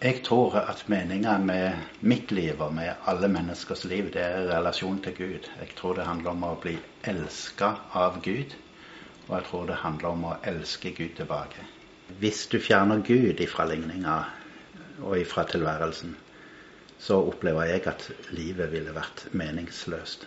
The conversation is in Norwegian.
Jeg tror at meninga med mitt liv og med alle menneskers liv, det er relasjon til Gud. Jeg tror det handler om å bli elska av Gud, og jeg tror det handler om å elske Gud tilbake. Hvis du fjerner Gud ifra ligninga og ifra tilværelsen, så opplever jeg at livet ville vært meningsløst.